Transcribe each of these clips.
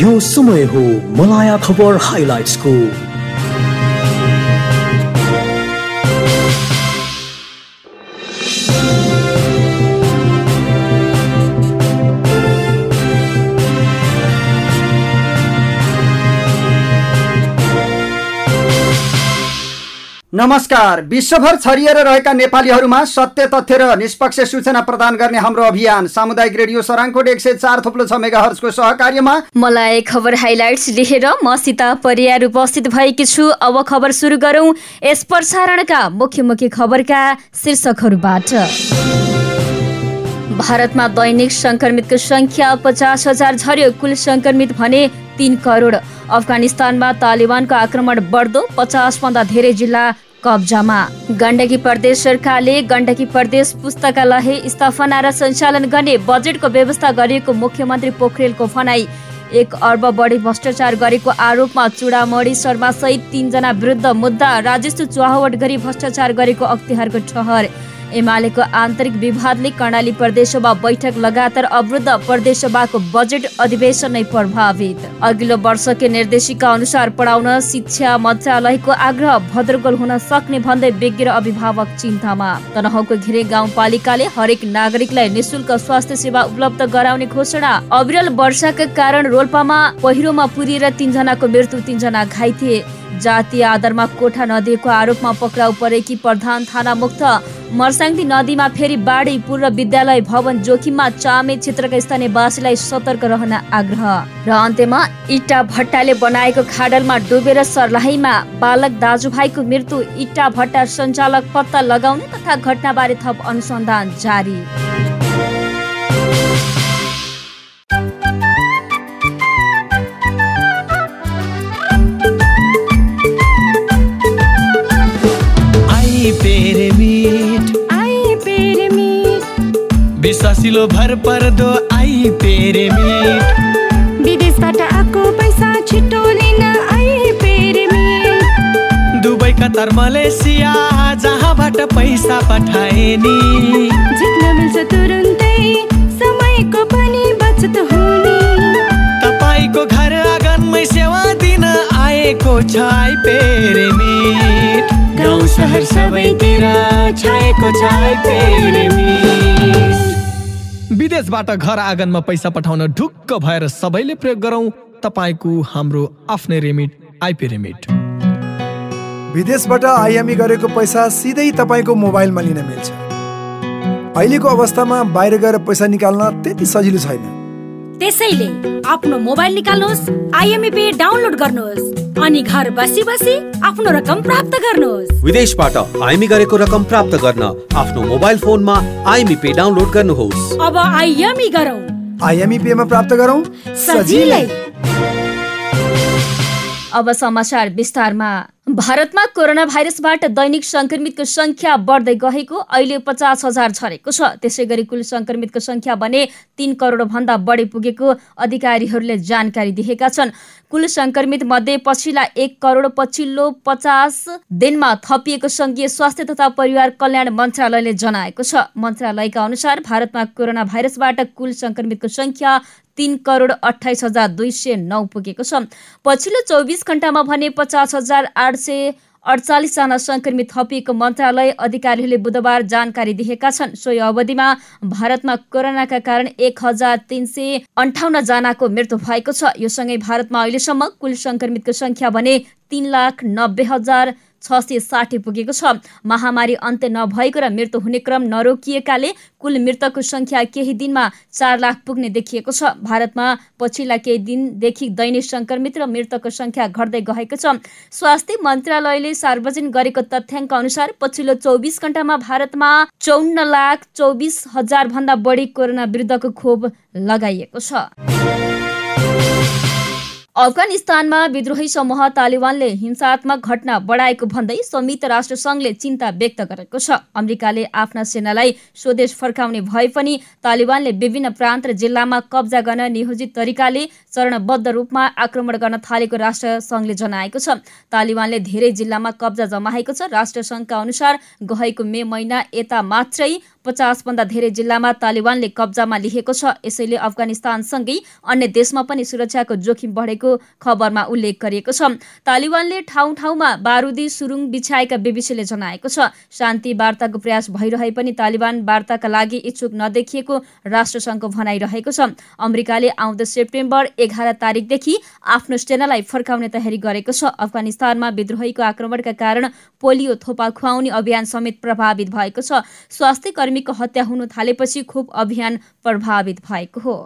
यो समय हो मलाया खबर हाइलाइट्सको नमस्कार। विश्वभर छरिएर रहेका नेपालीहरूमा सत्य तथ्य र निष्पक्ष सूचना प्रदान गर्ने हाम्रो अभियान सामुदायिक रेडियो सराङकोट एक सय चार थुप्लो छ मेगा हर्सको सहकार्यमा मलाई खबर हाइलाइट्स लेखेर म सीता परियार उपस्थित भएकी छु। अब खबर सुरु गरौँ यस प्रसारणका मुख्य मुख्य खबरका शीर्षकहरूबाट। भारतमा दैनिक सङ्क्रमितको सङ्ख्या पचास हजार झर्यो। कुल सङ्क्रमित भने तिन करोड। अफगानिस्तानमा तालिबानको आक्रमण बढ्दो। पचासभन्दा धेरै जिल्ला कब्जामा। गण्डकी प्रदेश सरकारले गण्डकी प्रदेश पुस्तकालय स्थापना र सञ्चालन गर्ने बजेटको व्यवस्था गरिएको मुख्यमन्त्री पोखरेलको भनाई। एक अर्ब बढी भ्रष्टाचार गरेको आरोपमा चुडामणी शर्मा सहित तीनजना विरुद्ध मुद्दा राजस्व चुहावट गरी भ्रष्टाचार गरेको अख्तिहारको ठहर। एमालेको आन्तरिक विवादले कर्णाली प्रदेशसभा बैठक लगातार अवरुद्ध प्रदेशसभाको बजेट अधिवेशन नै प्रभावित। अघिल्लो वर्षकै निर्देशिका अनुसार पढाउन शिक्षा मन्त्रालयको आग्रह भद्रगोल हुन सक्ने भन्दै विज्ञ र अभिभावक चिन्तामा। तनहुको घिरे गाउँपालिकाले हरेक नागरिकलाई निशुल्क स्वास्थ्य सेवा उपलब्ध गराउने घोषणा। अविरल वर्षाका कारण रोल्पामा पहिरोमा पुरिएर तीनजनाको मृत्यु तीनजना घाइते। जातीय आधारमा कोठा नदिएको आरोपमा पक्राउ परेकी प्रधान थाना मुक्त मर्साङ्दी नदीमा फेरि बाढी पूर्व विद्यालय भवन जोखिममा चामे क्षेत्रका स्थानीयवासीलाई सतर्क रहन आग्रह। र अन्त्यमा इट्टा भट्टाले बनाएको खाडलमा डुबेर सर्लाहीमा बालक दाजुभाइको मृत्यु इट्टा भट्टा सञ्चालक पत्ता लगाउने तथा घटनाबारे थप अनुसन्धान जारी। विश्वासिलो भर पर्दो आई पेरे मिट विदेशबाट आएको पैसा छिटो लिन आई पेरे मिट दुबई कतार मलेसिया जहाँबाट पैसा पठाए नि। जित्न मिल्छ तुरुन्तै समयको पनि बचत हुने। तपाईँको घर आँगनमै सेवा दिन आएको छ आई पेरे मिट गाउँ सहर सबैतिर छाएको छ आई पेरे मिट विदेशबाट घर आँगनमा पैसा पठाउन ढुक्क भएर सबैले प्रयोग गरौँ। तपाईँको हाम्रो आफ्नै रेमिट आइपी रेमिट विदेशबाट आइएमई गरेको पैसा सिधै तपाईँको मोबाइलमा लिन मिल्छ। अहिलेको अवस्थामा बाहिर गएर पैसा निकाल्न त्यति सजिलो छैन। त्यसैले आफ्नो मोबाइल निकाल्नुहोस् आइएमई पे डाउनलोड गर्नुहोस्। अनि घर बसी बसी आफ्नो रकम प्राप्त गर्नुहोस्। विदेशबाट आइएमई गरेको रकम प्राप्त गर्न आफ्नो मोबाइल फोनमा आइएमई पे डाउनलोड गर्नुहोस्। अब आइएमई गरौँ। आइएमई पेमा प्राप्त गरौँ? सजिलै। अब समाचार विस्तारमा भारतमा कोरोना भाइरसबाट दैनिक संक्रमितको संख्या बढ्दै गएको अहिले पचास हजार छरेको छ। त्यसै गरी कुल संक्रमितको संख्या भने तीन करोड भन्दा बढी पुगेको अधिकारीहरूले जानकारी दिएका छन्। कुल संक्रमित मध्ये पछिल्ला एक करोड पछिल्लो पचास दिनमा थपिएको संघीय स्वास्थ्य तथा परिवार कल्याण मन्त्रालयले जनाएको छ। मन्त्रालयका अनुसार भारतमा कोरोना भाइरसबाट कुल संक्रमितको संख्या तिन करोड अठाइस हजार दुई सय नौ पुगेको छ। पछिल्लो चौबिस घन्टामा भने पचास हजार आठ सय अडचालिसजना सङ्क्रमित थपिएको मन्त्रालय अधिकारीहरूले बुधबार जानकारी दिएका छन्। सोही अवधिमा भारतमा कोरोनाका कारण एक हजार तिन सय अन्ठाउन्न जनाको मृत्यु भएको छ। यो सँगै भारतमा अहिलेसम्म कुल सङ्क्रमितको सङ्ख्या भने तिन लाख नब्बे हजार छ सय साठी पुगेको छ। महामारी अन्त्य नभएको र मृत्यु हुने क्रम नरोकिएकाले कुल मृतकको सङ्ख्या केही दिनमा चार लाख पुग्ने देखिएको छ। भारतमा पछिल्ला केही दिनदेखि दैनिक सङ्क्रमित र मृतकको सङ्ख्या घट्दै गएको छ। स्वास्थ्य मन्त्रालयले सार्वजनिक गरेको तथ्याङ्क अनुसार पछिल्लो चौबिस घण्टामा भारतमा चौन्न लाख चौबिस हजार भन्दा बढी कोरोना विरुद्धको खोप लगाइएको छ। अफगानिस्तानमा विद्रोही समूह तालिबानले हिंसात्मक घटना बढाएको भन्दै संयुक्त राष्ट्र सङ्घले चिन्ता व्यक्त गरेको छ। अमेरिकाले आफ्ना सेनालाई स्वदेश फर्काउने भए पनि तालिबानले विभिन्न प्रान्त र जिल्लामा कब्जा गर्न नियोजित तरिकाले चरणबद्ध रूपमा आक्रमण गर्न थालेको राष्ट्र सङ्घले जनाएको छ। तालिबानले धेरै जिल्लामा कब्जा जमाएको छ। राष्ट्र सङ्घका अनुसार गएको मे महिना यता मात्रै पचासभन्दा धेरै जिल्लामा तालिबानले कब्जामा लिएको छ। यसैले अफगानिस्तानसँगै अन्य देशमा पनि सुरक्षाको जोखिम बढेको खबरमा उल्लेख गरिएको छ। तालिबानले ठाउँ ठाउँमा बारुदी सुरुङ बिछाएका बिबिसीले जनाएको छ। शान्ति वार्ताको प्रयास भइरहे पनि तालिबान वार्ताका लागि इच्छुक नदेखिएको राष्ट्रसङ्घको भनाइरहेको छ। अमेरिकाले आउँदो सेप्टेम्बर एघार तारिकदेखि आफ्नो सेनालाई फर्काउने तयारी गरेको छ। अफगानिस्तानमा विद्रोहीको आक्रमणका कारण पोलियो थोपा खुवाउने अभियान समेत प्रभावित भएको छ। स्वास्थ्य कर्मी कर्मीको हत्या हुन थालेपछि खोप अभियान प्रभावित भएको हो।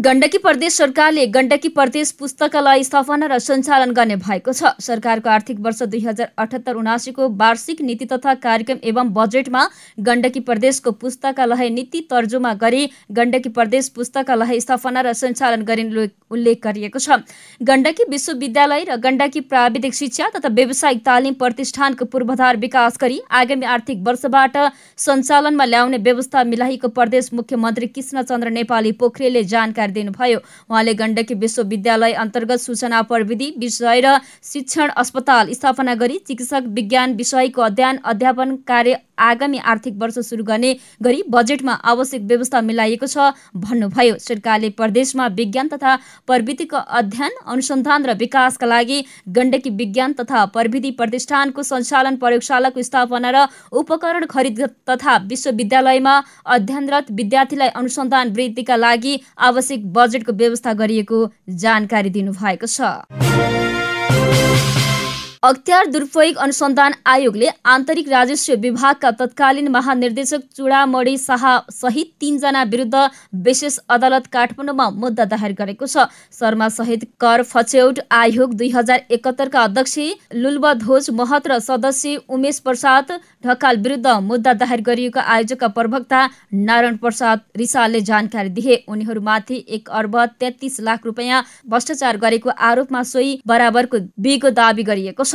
गण्डकी प्रदेश सरकारले गण्डकी प्रदेश पुस्तकालय स्थापना र सञ्चालन गर्ने भएको छ। सरकारको आर्थिक वर्ष दुई हजार अठहत्तर उनासीको वार्षिक नीति तथा कार्यक्रम एवं बजेटमा गण्डकी प्रदेशको पुस्तकालय नीति तर्जुमा गरी गण्डकी प्रदेश पुस्तकालय स्थापना र सञ्चालन गरिने उल्लेख गरिएको छ। गण्डकी विश्वविद्यालय र गण्डकी प्राविधिक शिक्षा तथा व्यावसायिक तालिम प्रतिष्ठानको पूर्वाधार विकास गरी आगामी आर्थिक वर्षबाट सञ्चालनमा ल्याउने व्यवस्था मिलाइएको प्रदेश मुख्यमन्त्री कृष्णचन्द्र नेपाली पोखरेलले जानकारी जानकारी दिनुभयो उहाँले गण्डकी विश्वविद्यालय अन्तर्गत सूचना प्रविधि विषय र शिक्षण अस्पताल स्थापना गरी चिकित्सक विज्ञान विषयको अध्ययन अध्यापन कार्य आगामी आर्थिक वर्ष सुरु गर्ने गरी बजेटमा आवश्यक व्यवस्था मिलाइएको छ। भन्नुभयो सरकारले प्रदेशमा विज्ञान तथा प्रविधिको अध्ययन अनुसन्धान र विकासका लागि गण्डकी विज्ञान तथा प्रविधि प्रतिष्ठानको सञ्चालन प्रयोगशालाको स्थापना र उपकरण खरिद तथा विश्वविद्यालयमा अध्ययनरत विद्यार्थीलाई अनुसन्धान वृद्धिका लागि आवश्यक बजेटको व्यवस्था गरिएको जानकारी दिनुभएको छ। अख्तियार दुरुपयोग अनुसन्धान आयोगले आन्तरिक राजस्व विभागका तत्कालीन महानिर्देशक चुडामणी शाह सहित तीनजना विरुद्ध विशेष अदालत काठमाडौँमा मुद्दा दायर गरेको छ। शर्मा सहित कर फचौट आयोग दुई हजार एकहत्तरका अध्यक्ष लुल्बध्वज महत र सदस्य उमेश प्रसाद ढकाल विरुद्ध मुद्दा दायर गरिएको आयोजकका प्रवक्ता नारायण प्रसाद रिसालले जानकारी दिए। उनीहरूमाथि एक अर्ब तेत्तिस लाख रुपियाँ भ्रष्टाचार गरेको आरोपमा सोही बराबरको बिगो दावी गरिएको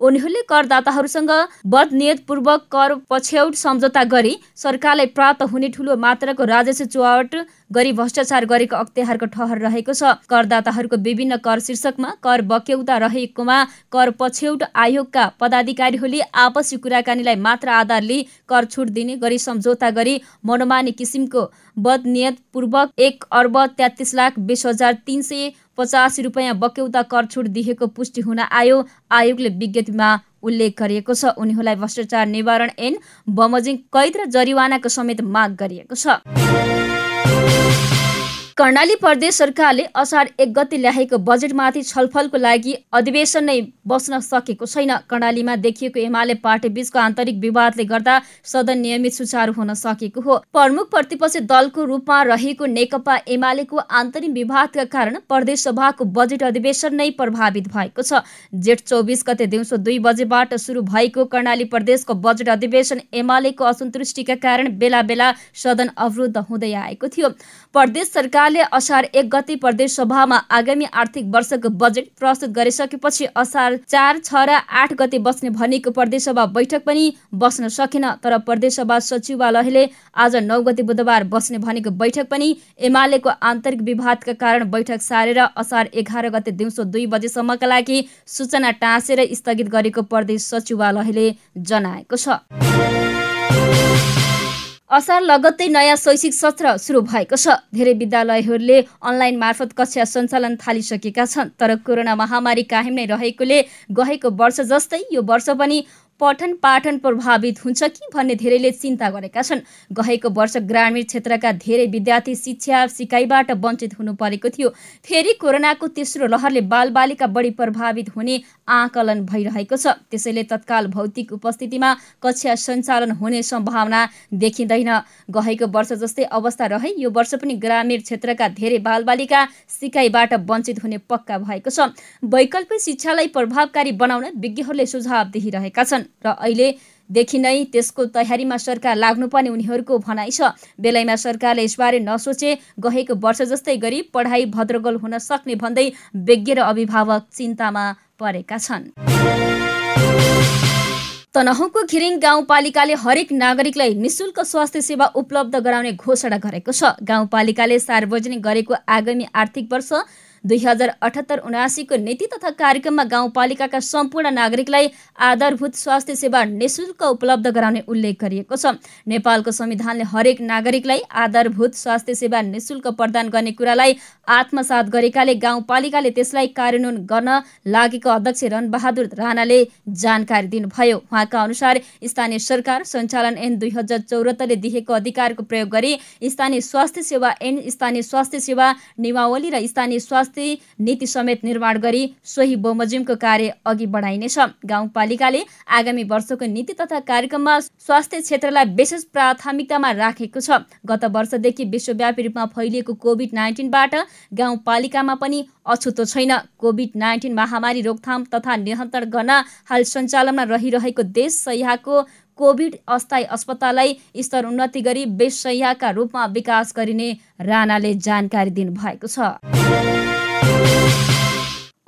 उनीहरूले करदाताहरूसँग बदनियतपूर्वक कर पछ्यौट सम्झौता गरी सरकारलाई प्राप्त हुने ठुलो मात्राको राजस्व चुहावट गरी भ्रष्टाचार गरेको अख्तियारको ठहर रहेको छ। करदाताहरूको विभिन्न कर शीर्षकमा कर बक्यौता रहेकोमा कर पछ्यौट आयोगका पदाधिकारीहरूले आपसी कुराकानीलाई मात्र आधार लिई कर छुट दिने गरी सम्झौता गरी मनोमानी किसिमको बदनियतपूर्वक एक अर्ब तेत्तिस लाख बिस हजार तिन सय पचासी रुपियाँ बक्यौता कर छुट दिएको पुष्टि हुन आयो। आयोगले विज्ञप्तिमा उल्लेख गरिएको छ। उनीहरूलाई भ्रष्टाचार निवारण ऐन बमोजिङ कैद र जरिवानाको समेत माग गरिएको छ। कर्णाली प्रदेश सरकारले असार एक गति ल्याएको बजेटमाथि छलफलको लागि अधिवेशन नै बस्न सकेको छैन। कर्णालीमा देखिएको एमाले पार्टी बीचको आन्तरिक विवादले गर्दा सदन नियमित सुचारू हुन सकेको हो। प्रमुख प्रतिपक्षी दलको रूपमा रहेको नेकपा एमालेको आन्तरिक विवादका कारण प्रदेश सभाको बजेट अधिवेशन नै प्रभावित भएको छ। जेठ चौबिस गते दिउँसो दुई बजेबाट सुरु भएको कर्णाली प्रदेशको बजेट अधिवेशन एमालेको असन्तुष्टिका कारण बेला बेला सदन अवरुद्ध हुँदै आएको थियो। प्रदेश सरकार सरकारले असार एक गति प्रदेश सभामा आगामी आर्थिक वर्षको बजेट प्रस्तुत गरिसकेपछि असार चार छ र आठ गते बस्ने भनेको प्रदेशसभा बैठक पनि बस्न सकेन। तर प्रदेशसभा सचिवालयले आज नौ गते बुधबार बस्ने भनेको बैठक पनि एमालेको आन्तरिक विवादका कारण बैठक सारेर असार एघार गते दिउँसो दुई बजेसम्मका लागि सूचना टाँसेर स्थगित गरेको प्रदेश सचिवालयले जनाएको छ। असार लगत्तै नयाँ शैक्षिक सत्र सुरु भएको छ। धेरै विद्यालयहरूले अनलाइन मार्फत कक्षा सञ्चालन थालिसकेका छन् तर कोरोना महामारी कायम नै रहेकोले गएको वर्ष जस्तै यो वर्ष पनि पठन पाठन प्रभावित हुन्छ कि भन्ने धेरैले चिन्ता गरेका छन्। गएको वर्ष ग्रामीण क्षेत्रका धेरै विद्यार्थी शिक्षा सिकाइबाट वञ्चित हुनु परेको थियो। फेरि कोरोनाको तेस्रो लहरले बालबालिका बढी प्रभावित हुने आकलन भइरहेको छ। त्यसैले तत्काल भौतिक उपस्थितिमा कक्षा सञ्चालन हुने सम्भावना देखिँदैन। गएको वर्ष जस्तै अवस्था रहे यो वर्ष पनि ग्रामीण क्षेत्रका धेरै बालबालिका सिकाइबाट वञ्चित हुने पक्का भएको छ। वैकल्पिक शिक्षालाई प्रभावकारी बनाउन विज्ञहरूले सुझाव दिइरहेका छन्। र अहिलेदेखि नै त्यसको तयारीमा सरकार लाग्नुपर्ने उनीहरूको भनाइ छ। बेलैमा सरकारले यसबारे नसोचे गएको वर्ष जस्तै गरी पढाइ भद्रगोल हुन सक्ने भन्दै विज्ञ र अभिभावक चिन्तामा परेका छन्। तनहुको घिरिङ गाउँपालिकाले हरेक नागरिकलाई निशुल्क स्वास्थ्य सेवा उपलब्ध गराउने घोषणा गरेको छ। गाउँपालिकाले सार्वजनिक गरेको आगामी आर्थिक वर्ष दुई हजार अठहत्तर उनासीको नीति तथा कार्यक्रममा गाउँपालिकाका सम्पूर्ण नागरिकलाई आधारभूत स्वास्थ्य सेवा निशुल्क उपलब्ध गराउने उल्लेख गरिएको छ। नेपालको संविधानले हरेक नागरिकलाई आधारभूत स्वास्थ्य सेवा निशुल्क प्रदान गर्ने कुरालाई आत्मसात गरेकाले गाउँपालिकाले त्यसलाई कार्यान्वयन गर्न लागेको अध्यक्ष रणबहादुर राणाले जानकारी दिनुभयो। उहाँका अनुसार स्थानीय सरकार सञ्चालन ऐन दुई हजार चौरात्तरले दिएको अधिकारको प्रयोग गरी स्थानीय स्वास्थ्य सेवा ऐन स्थानीय स्वास्थ्य सेवा नियमावली र स्थानीय स्वास्थ्य स्वास्थ्य नीति समेत निर्माण गरी सोही बमोजिमको कार्य अघि बढाइनेछ गाउँपालिकाले आगामी वर्षको नीति तथा कार्यक्रममा स्वास्थ्य क्षेत्रलाई विशेष प्राथमिकतामा राखेको छ। गत वर्षदेखि विश्वव्यापी रूपमा फैलिएको कोभिड नाइन्टिनबाट गाउँपालिकामा पनि अछुतो छैन। कोभिड नाइन्टिन महामारी रोकथाम तथा नियन्त्रण गर्न हाल सञ्चालनमा रहिरहेको देश सहियाको कोभिड अस्थायी अस्पताललाई स्तर उन्नति गरी बेसैयाका रूपमा विकास गरिने राणाले जानकारी दिनुभएको छ।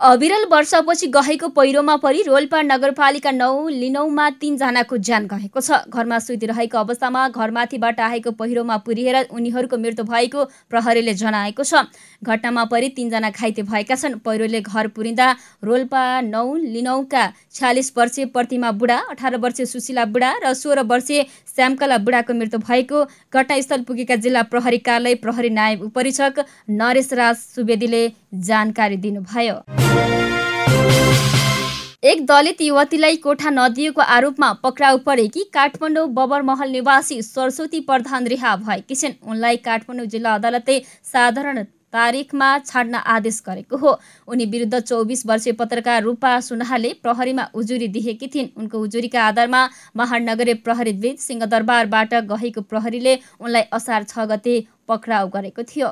अविरल वर्षपछि गएको पहिरोमा परि रोल्पा नगरपालिका नौ लिनौमा तिनजनाको ज्यान गएको छ। घरमा सुतिरहेको अवस्थामा घरमाथिबाट आएको पहिरोमा पुरिएर उनीहरूको मृत्यु भएको प्रहरीले जनाएको छ। घटनामा परि तिनजना घाइते भएका छन्। पहिरोले घर पुरिँदा रोल्पा नौ लिनौका छ्यालिस वर्षीय प्रतिमा बुढा अठार वर्षीय सुशीला बुढा र सोह्र वर्षीय श्यामकला बुढाको मृत्यु भएको घटनास्थल पुगेका जिल्ला प्रहरी कार्यालय प्रहरी नायब उपरीक्षक नरेश राज सुवेदीले जानकारी दिनुभयो। एक दलित युवतीलाई कोठा नदिएको आरोपमा पक्राउ परेकी काठमाडौँ बबरमहल निवासी सरस्वती प्रधान रिहा भएकी छिन् उनलाई काठमाडौँ जिल्ला अदालतले साधारण तारिखमा छाड्न आदेश गरेको हो। उनी विरुद्ध चौबिस वर्षीय पत्रकार रूपा सुनहाले प्रहरीमा उजुरी दिएकी थिइन्। उनको उजुरीका आधारमा महानगरीय प्रहरी द्वित सिंहदरबारबाट गएको प्रहरीले उनलाई असार छ गते पक्राउ गरेको थियो।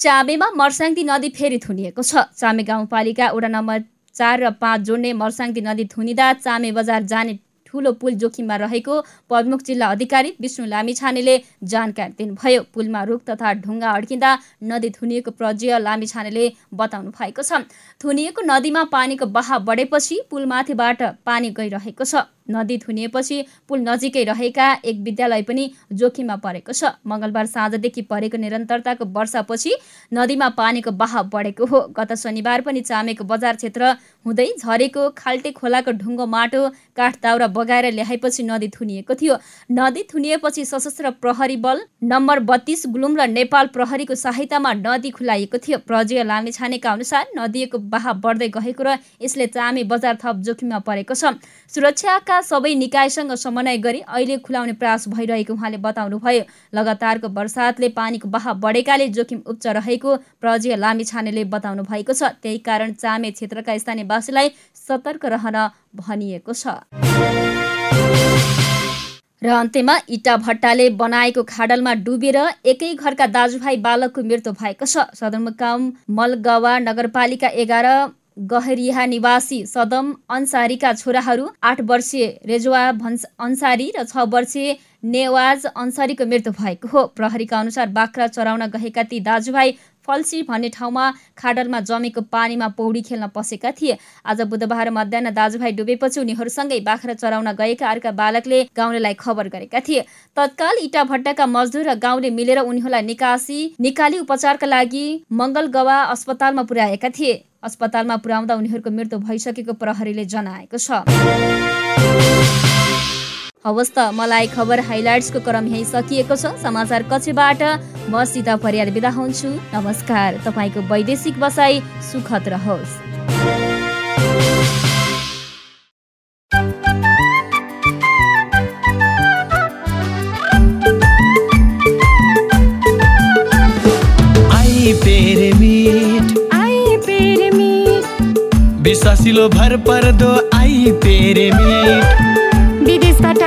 चामेमा मर्साङ्ती नदी फेरि थुनिएको छ। चामे गाउँपालिका वडा नम्बर चार र पाँच जोड्ने मर्साङ्ती नदी थुनिँदा चामे बजार जाने ठुलो पुल जोखिममा रहेको प्रमुख जिल्ला अधिकारी विष्णु लामिछानेले जानकारी दिनुभयो। पुलमा रुख तथा ढुङ्गा अड्किँदा नदी थुनिएको प्रज्य लामिछानेले बताउनु भएको छ। थुनिएको नदीमा पानीको बहाव बढेपछि पुलमाथिबाट पानी गइरहेको छ। नदी थुनिएपछि पुल नजिकै रहेका एक विद्यालय पनि जोखिममा परेको छ। मङ्गलबार साँझदेखि परेको निरन्तरताको वर्षापछि नदीमा पानीको बहाव बढेको हो। गत शनिबार पनि चामेको बजार क्षेत्र हुँदै झरेको खाल्टे खोलाको ढुङ्गो माटो काठ दाउरा बगाएर ल्याएपछि नदी थुनिएको थियो। नदी थुनिएपछि सशस्त्र प्रहरी बल नम्बर बत्तीस गुलुम र नेपाल प्रहरीको सहायतामा नदी खुलाइएको थियो। प्रजय लामिछानेका अनुसार नदीको बहाव बढ्दै गएको र यसले चामे बजार थप जोखिममा परेको छ। सुरक्षाका सबै निकायसँग समन्वय गरी अहिले खुलाउने प्रयास भइरहेको उहाँले बताउनुभयो। लगातारको वर्षातले पानीको बहाव बढेकाले जोखिम उच्च रहेको प्रजय लामी छानेले बताउनु भएको छ। त्यही कारण चामे क्षेत्रका स्थानीयवासीलाई सतर्क रहन भनिएको छ। र अन्त्यमा इटा भट्टाले बनाएको खाडलमा डुबेर एकै घरका दाजुभाइ बालकको मृत्यु भएको छ। सदरमुकाम मलगवा नगरपालिका एघार गहरिया निवासी सदम अन्सारीका छोराहरू आठ वर्षीय रेजुवा भन्स अन्सारी र छ वर्षीय नेवाज अन्सारीको मृत्यु भएको हो। प्रहरीका अनुसार बाख्रा चराउन गएका ती दाजुभाइ फल्सी भन्ने ठाउँमा खाडलमा जमेको पानीमा पौडी खेल्न पसेका थिए। आज बुधबार मध्याह दाजुभाइ डुबेपछि उनीहरूसँगै बाख्रा चराउन गएका अर्का बालकले गाउँलेलाई खबर गरेका थिए। तत्काल इटा भट्टाका मजदुर र गाउँले मिलेर उनीहरूलाई निकासी निकाली उपचारका लागि मङ्गलगवा अस्पतालमा पुर्याएका थिए। अस्पतालमा पुर्याउँदा उनीहरूको मृत्यु भइसकेको प्रहरीले जनाएको छ। हवस् त मलाई खबर हाइलाइट्सको क्रम यहीँ सकिएको छ। समाचार कक्षबाट म सीता परियार बिदा हुन्छु। नमस्कार तपाईँको वैदेशिक बसाई सुखद रहोस्। विश्वासिलो भर पर्दो आई विदेशबाट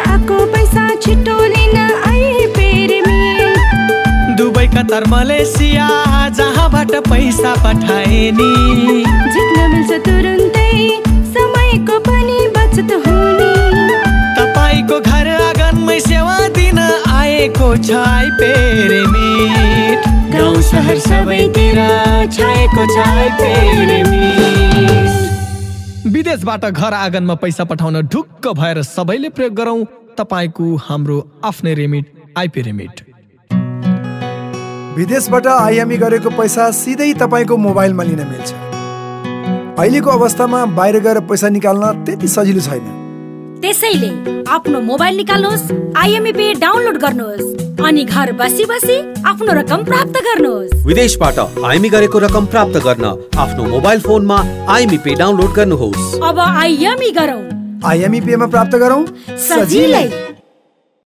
छिटो लिन पेरेमिट दुबई कतार मलेसिया जहाँबाट पैसा पठाए नि जित्न मिल्छ तुरुन्तै समयको पनि बचत हुने। तपाईँको घर आँगनमै सेवा दिन आएको छ आई गाउँ सहर सबैतिर छाएको छ आई विदेशबाट घर आँगनमा पैसा पठाउन ढुक्क भएर सबैले प्रयोग गरौँ। तपाईँको हाम्रो आफ्नै रेमिट आइपी रेमिट विदेशबाट आइएमई गरेको पैसा सिधै तपाईँको मोबाइलमा लिन मिल्छ। अहिलेको अवस्थामा बाहिर गएर पैसा निकाल्न त्यति सजिलो छैन। त्यसैले आफ्नो मोबाइल निकाल्नुहोस् आइएमई पे डाउनलोड गर्नुहोस् अनि घर बसी बसी आफ्नो रकम प्राप्त गर्नुहोस्। विदेशबाट आइमी गरेको रकम प्राप्त गर्न आफ्नो मोबाइल फोनमा आइमी पे डाउनलोड गर्नुहोस्। अब आइएमई गरौँ। आइएमई पेमा प्राप्त गरौँ सजिलै।